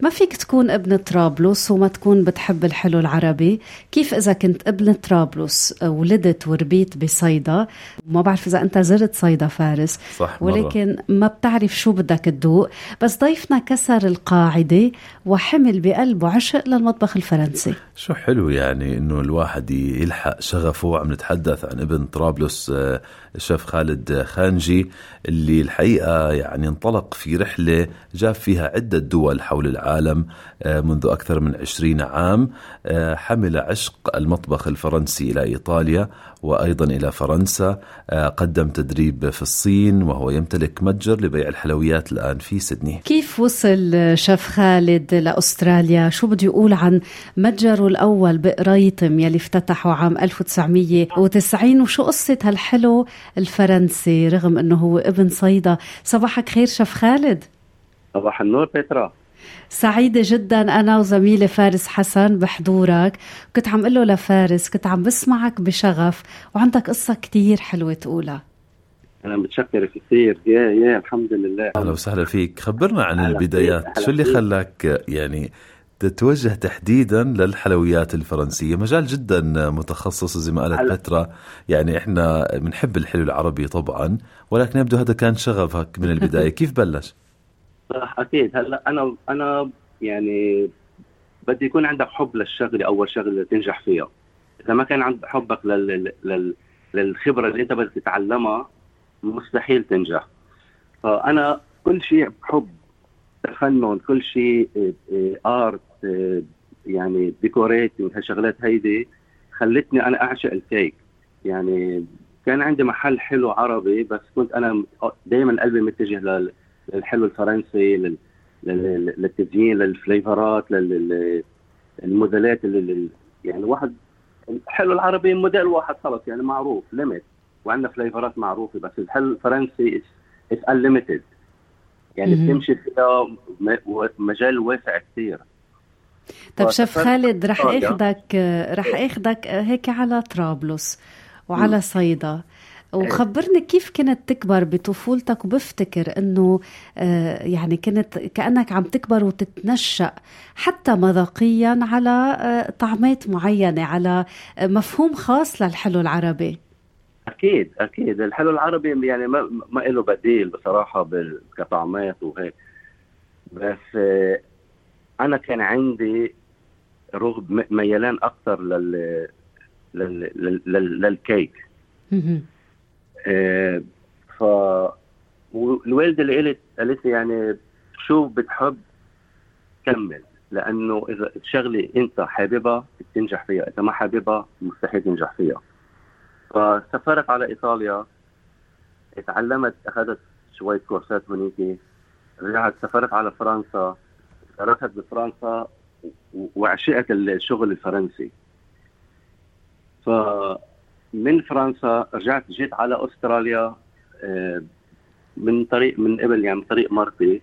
ما فيك تكون ابن طرابلس وما تكون بتحب الحلو العربي؟ كيف إذا كنت ابن طرابلس ولدت وربيت بصيدا؟ ما بعرف إذا أنت زرت صيدا فارس. صح مرة. ولكن ما بتعرف شو بدك تدوق. بس ضيفنا كسر القاعدة وحمل بقلبه عشق للمطبخ الفرنسي. شو حلو يعني إنه الواحد يلحق شغفه عم نتحدث عن ابن طرابلس آه، الشيف خالد خانجي اللي الحقيقة يعني انطلق في رحلة جاب فيها عدة دول حول العالم آه، منذ أكثر من عشرين عام آه، حمل عشق المطبخ الفرنسي إلى إيطاليا وأيضا إلى فرنسا آه، قدم تدريب في الصين وهو يمتلك متجر لبيع الحلويات الآن في سيدني. كيف وصل شيف خالد لأستراليا؟ شو بده يقول عن متجره الأول بقرايطم يلي افتتحه عام 1990 وشو قصة هالحلو الفرنسي رغم أنه هو ابن صيدا. صباحك خير شيف خالد. صباح النور بيترا. سعيدة جدا أنا وزميلي فارس حسن بحضورك. كنت عم قله لفارس كنت عم بسمعك بشغف وعندك قصة كتير حلوة تقولها. أنا متشكر كثير يا يا الحمد لله. أهلا وسهلا فيك. خبرنا عن البدايات. شو اللي خلاك يعني تتوجه تحديدا للحلويات الفرنسية. مجال جدا متخصص زي ما قالت بترا. يعني إحنا بنحب الحلو العربي طبعا ولكن يبدو هذا كان شغفك من البداية. كيف بلش؟ صح أكيد. هلا أنا أنا يعني بدي يكون عندك حب للشغلة أول شغلة تنجح فيها. إذا ما كان عندك حبك لل... لل... للخبرة اللي أنت بدك تتعلمها مستحيل تنجح. فأنا كل شيء بحب تفنن كل شيء art يعني decorate هالشغلات هيدي خلتني أنا أعشق الكيك. يعني كان عندي محل حلو عربي بس كنت أنا دائما قلبي متجه للحلو الفرنسي للتزيين للفليفرات للموديلات يعني واحد الحلو العربي موديل واحد خلص يعني معروف limit وعندنا فليفرات معروفة بس الحلو الفرنسي it's unlimited يعني بتمشي فيها مجال واسع كثير طيب شيف خالد رح اخذك رح اخذك هيك على طرابلس وعلى صيدا. وخبرني كيف كنت تكبر بطفولتك وبفتكر إنه آه، يعني كنت كأنك عم تكبر وتتنشأ حتى مذاقيا على آه، طعمات معينة على مفهوم خاص للحلو العربي. أكيد أكيد. الحلو العربي يعني ما ما له بديل بصراحة كطعمات وهيك. بس آه، أنا كان عندي رغب ميلان أكثر لل لل للكيك. آه ف والوالدة اللي قالت قالت لي يعني شو بتحب كمل لأنه إذا شغله أنت حاببها بتنجح فيها إذا ما حاببها مستحيل تنجح فيها. فسافرت على إيطاليا تعلمت أخذت شوية كورسات هنيك رجعت سافرت على فرنسا. درست بفرنسا وعشقت الشغل الفرنسي. فمن فرنسا رجعت جيت على أستراليا آه، من طريق من قبل يعني من طريق مرتي.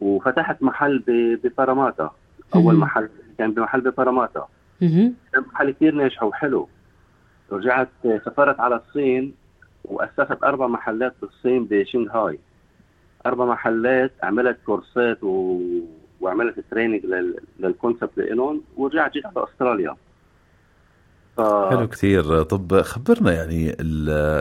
وفتحت محل بباراماتا أول محل كان بمحل بباراماتا كان محل كثير ناجح وحلو. رجعت سافرت على الصين وأسست أربع محلات بالصين بشنغهاي. أربع محلات عملت كورسات و... وعملت training لل... لل concept لهم ورجعت جيت على أستراليا. ف... حلو كثير. طب خبرنا يعني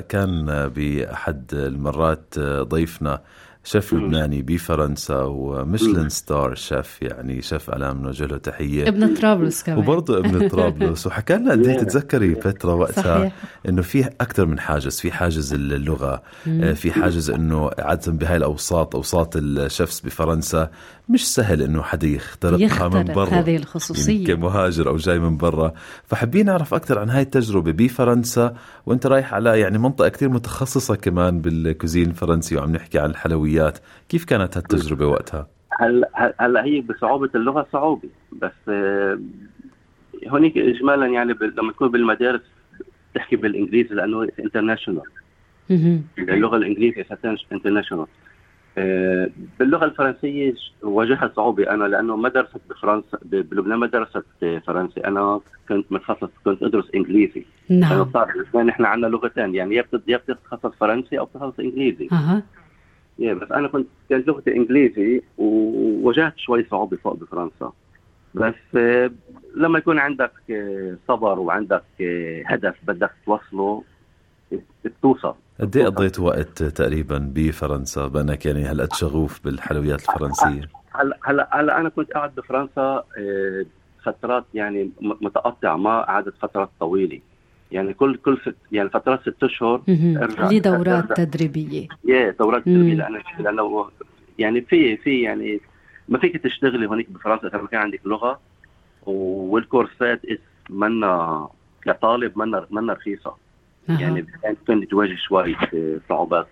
كان بأحد المرات ضيفنا شيف لبناني بفرنسا و Michelin star chef يعني شيف علام نوجه له تحية. ابن طرابلس كمان. وبرضه ابن طرابلس. وحكى لنا قد إيه تتذكري فترة وقتها إنه في أكثر من حاجز. في حاجز اللغة مم. في حاجز إنه عادة بهاي الأوساط أوساط الشيفس بفرنسا مش سهل إنه حدا يخترقها من برا. هذه الخصوصية. يعني كمهاجر أو جاي من برا. فحابين نعرف أكثر عن هاي التجربة بفرنسا. وأنت رايح على يعني منطقة كثير متخصصة كمان بالكوزين الفرنسي وعم نحكي عن الحلويات. العمليات كيف كانت هالتجربة وقتها؟ هلا هلا هي بصعوبة اللغة صعوبة بس هونيك اجمالا يعني لما تكون بالمدارس تحكي بالإنجليزي لأنه international اللغة الإنجليزية international آه، باللغة الفرنسية واجهت صعوبة أنا لأنه ما درست بفرنسا بلبنان ما درست فرنسي. أنا كنت متخصص كنت أدرس إنجليزي. نعم. صار نحن عندنا لغتين يعني يا بتتخصص فرنسي أو بتتخصص إنجليزي. أها. يا بس أنا كنت كانت لغتي إنجليزي وواجهت شوي صعوبة فوق بفرنسا. بس آه، لما يكون عندك آه، صبر وعندك هدف بدك توصله بتوصل. قد إيه قضيت وقت تقريبا بفرنسا؟ بأنك يعني هالقد شغوف بالحلويات الفرنسية؟ هلأ هلأ هلأ أنا كنت قاعد بفرنسا آه، فترات يعني متقطعة ما قعدت فترات طويلة. يعني كل كل ست يعني فترات ست اشهر لي دورات تدريبية؟ يا دورات تدريبية لأنه لأنه يعني في في يعني ما فيك تشتغلي هونيك بفرنسا إذا ما كان عندك لغة والكورسات منا كطالب منا منا رخيصة. يعني كانت تواجه شوي صعوبات.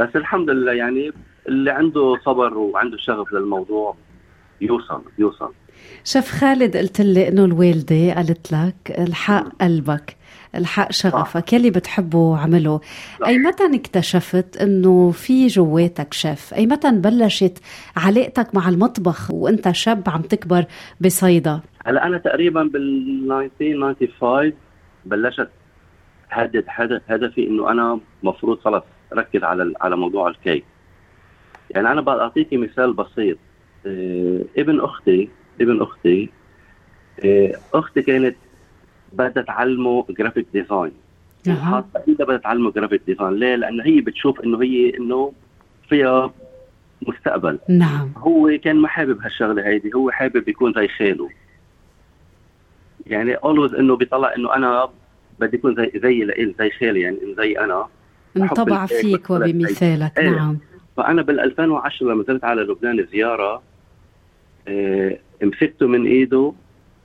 بس الحمد لله يعني اللي عنده صبر وعنده شغف للموضوع يوصل يوصل. شيف خالد قلت لي إنه الوالدة قالت لك الحق قلبك. الحق شغفك يلي بتحبه عمله. أي متى اكتشفت إنه في جواتك شيف أي متى بلشت علاقتك مع المطبخ وأنت شاب عم تكبر بصيدا؟ هلأ أنا تقريبا بال 1995 بلشت حدد هدفي إنه أنا مفروض خلص ركز على على موضوع الكيك. يعني أنا بدي اعطيكي مثال بسيط. آه ابن أختي ابن أختي آه أختي كانت بدها تعلمه graphic design حاطه ايدها بدها تعلمه graphic design ليه؟ لأنه هي بتشوف إنه هي إنه فيها مستقبل. نعم. هو كان ما حابب هالشغلة هيدي. هو حابب يكون زي خاله يعني always إنه بيطلع إنه أنا بدي يكون زي زي لإل زي خالي يعني زي أنا. انطبع فيك وبمثالك. إيه. نعم. فأنا بال 2010 لما نزلت على لبنان زيارة آه مسكته من إيده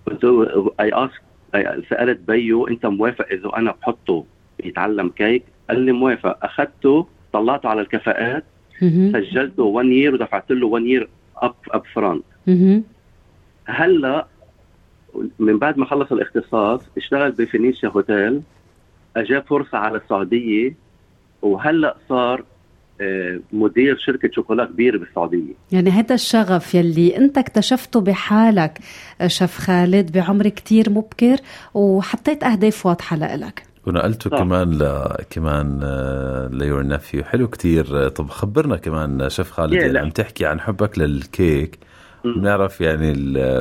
قلت له I ask سألت بيو أنت موافق إذا أنا بحطه يتعلم كيك؟ قال لي موافق. أخذته طلعته على الكفاءات سجلته 1 year ودفعت له 1 year up up front هلأ من بعد ما خلص الاختصاص اشتغل بفينيسيا هوتيل اجى فرصة على السعودية وهلأ صار مدير شركة شوكولا كبيرة بالسعودية. يعني هذا الشغف يلي انت اكتشفته بحالك شيف خالد بعمر كتير مبكر وحطيت أهداف واضحة لإلك. ونقلته صح. كمان ل كمان ليور نفيو حلو كتير. طب خبرنا كمان شيف خالد يعني عم تحكي عن حبك للكيك. بنعرف يعني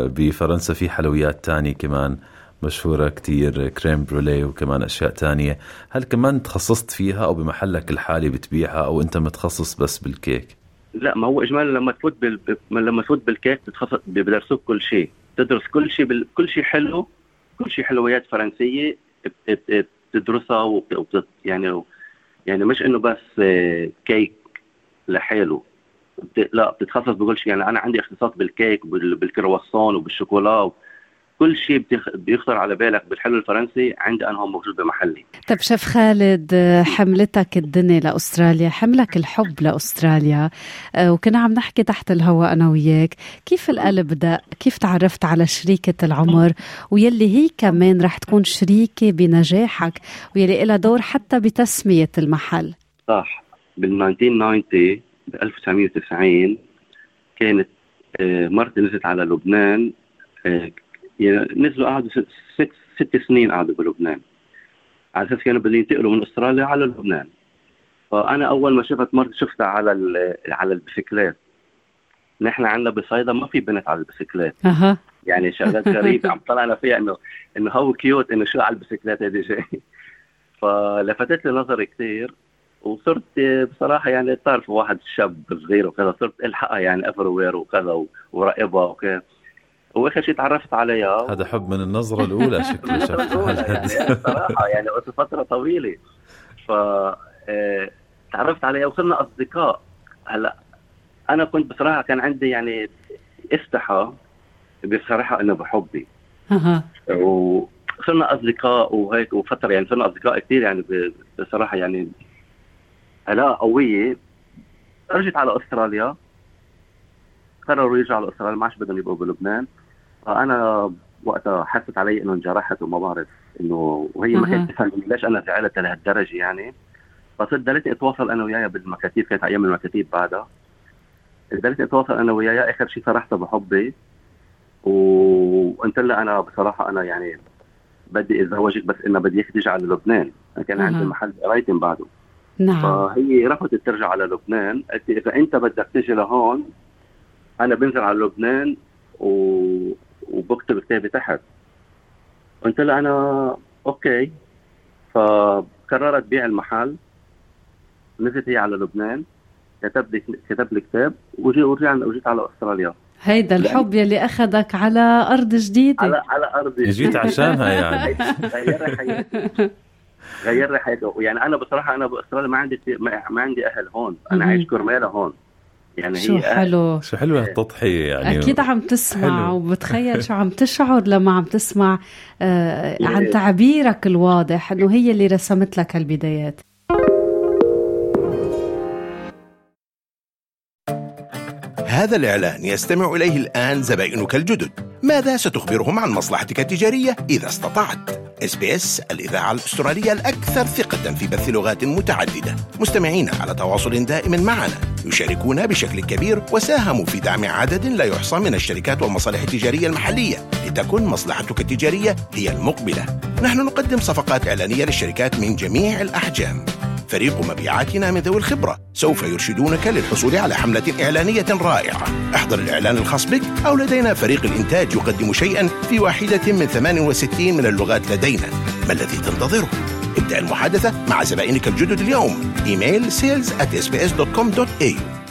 بفرنسا في حلويات تانية كمان. مشهورة كتير كريم بروليه وكمان أشياء تانية. هل كمان تخصصت فيها أو بمحلك الحالي بتبيعها أو أنت متخصص بس بالكيك؟ لا ما هو إجمالا لما تفوت بال... لما تفوت بالكيك بدرسوك كل شيء. تدرس كل شيء بال... كل شيء حلو كل شيء حلويات فرنسية بتدرسها وبت... يعني يعني مش إنه بس كيك لحاله. لا بتتخصص بكل شيء. يعني أنا عندي اختصاص بالكيك بالكرواسون وبالشوكولا كل شيء بيخطر على بالك بالحلو الفرنسي عندي أنا هون موجود بمحلي. طيب شيف خالد حملتك الدنيا لأستراليا حملك الحب لأستراليا آه، وكنا عم نحكي تحت الهواء أنا وياك. كيف القلب دق كيف تعرفت على شريكة العمر؟ ويلي هي كمان رح تكون شريكة بنجاحك ويلي لها دور حتى بتسمية المحل. صح. بال 1990 ب 1990 كانت آه، مرتي نزلت على لبنان آه، يعني نزلوا قعدوا ست, ست, سنين قعدوا بلبنان. على أساس كانوا بدهم ينتقلوا من أستراليا على لبنان. فأنا أول ما شفت مرتي شفتها على على البسكليت نحن عندنا بصيدا ما في بنت على البسكليت أها. يعني شغلات غريبة. عم طلعنا فيها انه إنه هو cute إنه شو على البسكليت هذه جاي فلفتت لي نظري كثير وصرت بصراحة يعني بتعرف واحد شاب صغير وكذا صرت ألحقها يعني افروير وكذا وراقبها وكذا. وآخر شيء تعرفت عليها. هذا حب من النظرة الأولى شكله يعني صراحة يعني فترة طويلة. ف آه، تعرفت عليها وصرنا أصدقاء. هلأ أنا كنت بصراحة كان عندي يعني استحى بصراحة إنه بحبي. أها. وصرنا أصدقاء وهيك وفترة يعني صرنا أصدقاء كثير يعني بصراحة يعني علاقه قوية. رجعت على أستراليا. قرروا يرجعوا على أستراليا ما عادش بدهم يبقوا بلبنان. فأنا وقتها حست علي إنه انجرحت وما بعرف إنه وهي ما كانت تفهم ليش أنا زعلت لهالدرجة يعني. فصرت دلتني أتواصل أنا وياها بالمكاتيب كانت أيام المكاتيب بعدها. دلتني أتواصل أنا وياها آخر شيء صرحتها بحبي. وقلت لها أنا بصراحة أنا يعني بدي أتزوجك بس انه بدي إياك تيجي على لبنان كان عندي محل قرايتم بعده. نعم. فهي رفضت ترجع على لبنان. قالت لي إذا أنت بدك تيجي لهون أنا بنزل على لبنان و... وبكتب كتابي تحت. قلت لها أنا أوكي. فقررت بيع المحل. نزلت هي على لبنان. كتب لي كتب لي كتاب. وجي ورجعنا وجيت على أستراليا. هيدا الحب يلي أخذك على أرض جديدة. على على أرض جيت عشانها يعني. غير حياتي. غير حياتي. يعني أنا بصراحة أنا بأستراليا ما عندي ما, ما عندي أهل هون. أنا عايش كرمالها هون. يعني شو هي حلو. شو حلوة التضحية يعني. أكيد عم تسمع حلو. وبتخيل شو عم تشعر لما عم تسمع آه عن تعبيرك الواضح إنه هي اللي رسمت لك هالبدايات. هذا الإعلان يستمع إليه الآن زبائنك الجدد. ماذا ستخبرهم عن مصلحتك التجارية إذا استطعت؟ إس بي إس الإذاعة الأسترالية الأكثر ثقة في بث لغات متعددة. مستمعين على تواصل دائم معنا. يشاركون بشكل كبير وساهموا في دعم عدد لا يحصى من الشركات والمصالح التجارية المحلية لتكن مصلحتك التجارية هي المقبلة. نحن نقدم صفقات إعلانية للشركات من جميع الأحجام. فريق مبيعاتنا من ذوي الخبرة سوف يرشدونك للحصول على حملة إعلانية رائعة. احضر الإعلان الخاص بك أو لدينا فريق الإنتاج يقدم شيئا في واحدة من 68 من اللغات لدينا. ما الذي تنتظره؟ ابدأ المحادثة مع زبائنك الجدد اليوم. إيميل sales at sbs.com.au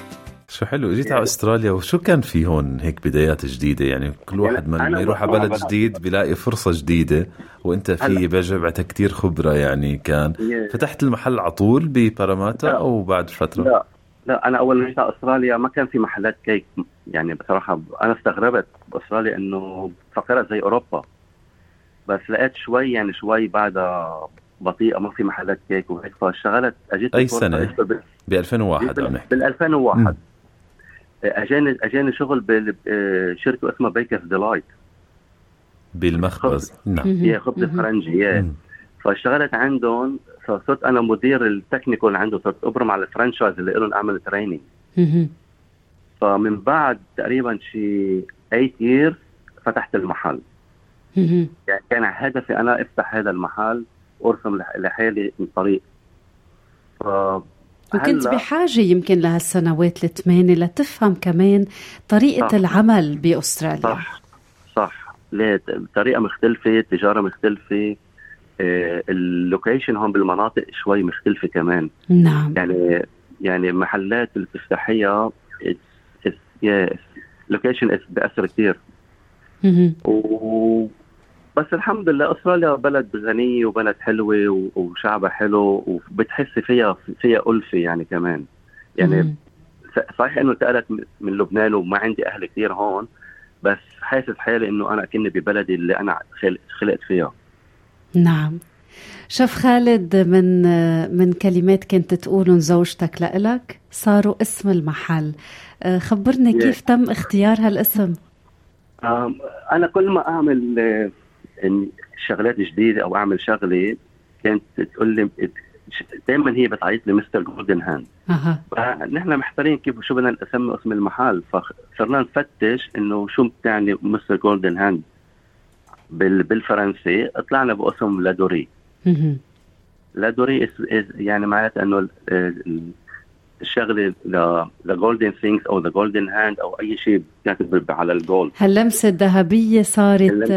شو حلو جيت على أستراليا وشو كان في هون؟ هيك بدايات جديدة يعني كل واحد ما يروح على بلد جديد بيلاقي فرصة جديدة وأنت في بجبعتك كتير خبرة يعني كان. فتحت المحل على طول بباراماتا أو بعد فترة؟ لا. لا أنا أول ما جيت على أستراليا ما كان في محلات كيك. يعني بصراحة أنا استغربت بأستراليا إنه فكرت زي أوروبا. بس لقيت شوي يعني شوي بعدها بطيئة ما في محلات كيك وهيك. فاشتغلت أجيت أي سنة؟ ب 2001 بال 2001 أجاني أجاني شغل بشركه اسمها Bakers Delight بالمخبز. نعم. يا خبز فرنجي يا. فاشتغلت عندهم فصرت أنا مدير ال technical عنده صرت أبرم على ال franchise اللي لهم اعمل training فمن بعد تقريبا شي 8 year فتحت المحل. يعني كان هدفي أنا أفتح هذا المحل. وارسم لحالي طريق. ف وكنت بحاجة يمكن لهالسنوات الثمانية لتفهم كمان طريقة صح. العمل بأستراليا. صح. صح. ليه طريقة مختلفة تجارة مختلفة آه ال location هون بالمناطق شوي مختلفة كمان. نعم. يعني يعني محلات اللي بتفتحيها location بأثر كثير بس الحمد لله أستراليا بلد غنيه وبلد حلوة وشعبها حلو وبتحسي فيها فيها ألفة يعني كمان. يعني صحيح إنه انتقلت من لبنان وما عندي أهل كثير هون بس حاسس حالي إنه أنا كني ببلدي اللي أنا خلقت فيها. نعم. شيف خالد من من كلمات كنت تقولهم زوجتك لإلك صاروا اسم المحل. آه، خبرني كيف تم اختيار هالاسم؟ أنا كل ما أعمل إن شغلات جديدة أو أعمل شغلة كانت تقول لي دائما هي بتعيط لي Mister Golden Hand أها. فنحن محتارين كيف شو بدنا نسمي اسم المحل. فصرنا نفتش إنه شو بتعني Mister Golden Hand بالفرنسي. طلعنا باسم La Dorée La Dorée يعني معناتها إنه الشغله the golden things أو the golden hand أو أي شيء كانت على ال gold هاللمسة الذهبية صارت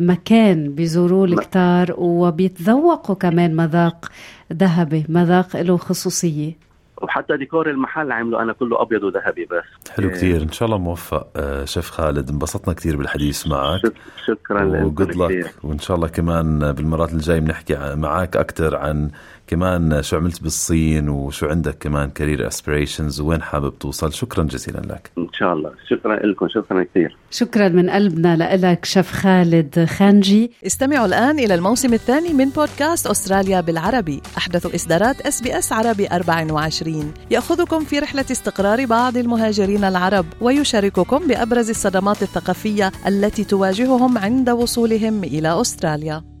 مكان بيزوروه الكتار وبيتذوقوا كمان مذاق ذهبي مذاق له خصوصية. وحتى ديكور المحل عمله أنا كله أبيض وذهبي بس. حلو كثير. إن شاء الله موفق آه، شيف خالد. انبسطنا كثير بالحديث معك. شكرا وجود لك وإن شاء الله كمان بالمرات الجاي بنحكي معك أكثر عن كمان شو عملت بالصين وشو عندك كمان career aspirations وين حابب توصل؟ شكرا جزيلا لك. إن شاء الله. شكرا لكم. شكرا كثير. شكرا من قلبنا لك شيف خالد خانجي. استمعوا الآن إلى الموسم الثاني من بودكاست أستراليا بالعربي. أحدث إصدارات إس بي إس عربي 24 يأخذكم في رحلة استقرار بعض المهاجرين العرب ويشارككم بأبرز الصدمات الثقافية التي تواجههم عند وصولهم إلى أستراليا.